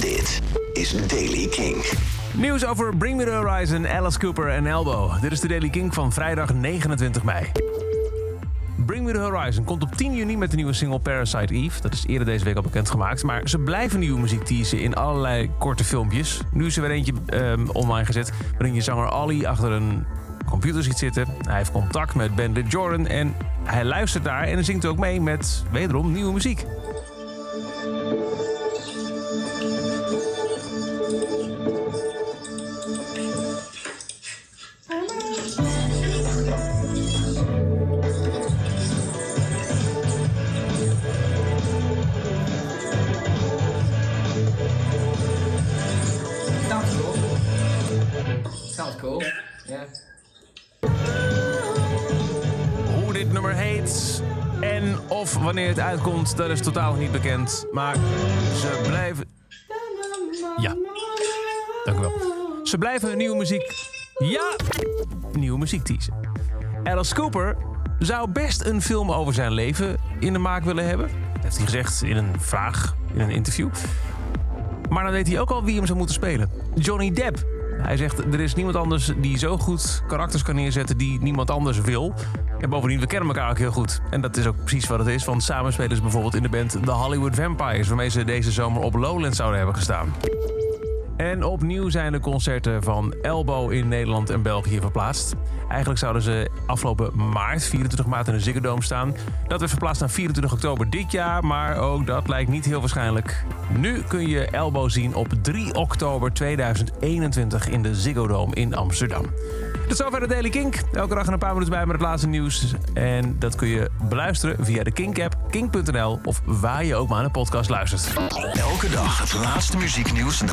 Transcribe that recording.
Dit is Daily King. Nieuws over Bring Me The Horizon, Alice Cooper en Elbow. Dit is de Daily King van vrijdag 29 mei. Bring Me The Horizon komt op 10 juni met de nieuwe single Parasite Eve. Dat is eerder deze week al bekendgemaakt. Maar ze blijven nieuwe muziek teasen in allerlei korte filmpjes. Nu is er weer eentje ehm, online gezet waarin je zanger Ali achter een computer ziet zitten. Hij heeft contact met Bandit Jordan en hij luistert daar en zingt ook mee met wederom nieuwe muziek. Cool. Yeah. Hoe dit nummer heet en of wanneer het uitkomt, dat is totaal niet bekend. Maar ze blijven. Ja, dank u wel. Ze blijven hun nieuwe muziek. Ja, nieuwe muziek teasen. Alice Cooper zou best een film over zijn leven in de maak willen hebben. Dat heeft hij gezegd in een vraag, in een interview. Maar dan weet hij ook al wie hem zou moeten spelen. Johnny Depp. Hij zegt, er is niemand anders die zo goed karakters kan neerzetten die niemand anders wil. En bovendien, we kennen elkaar ook heel goed. En dat is ook precies wat het is, want samen spelen ze bijvoorbeeld in de band The Hollywood Vampires... waarmee ze deze zomer op Lowlands zouden hebben gestaan. En opnieuw zijn de concerten van Elbow in Nederland en België verplaatst. Eigenlijk zouden ze afgelopen maart, 24 maart, in de Ziggo Dome staan. Dat werd verplaatst naar 24 oktober dit jaar, maar ook dat lijkt niet heel waarschijnlijk. Nu kun je Elbow zien op 3 oktober 2021 in de Ziggo Dome in Amsterdam. Tot zover de Daily Kink. Elke dag een paar minuten bij met het laatste nieuws. En dat kun je beluisteren via de Kink-app, kink.nl of waar je ook maar naar een podcast luistert. Elke dag het laatste muzieknieuws en de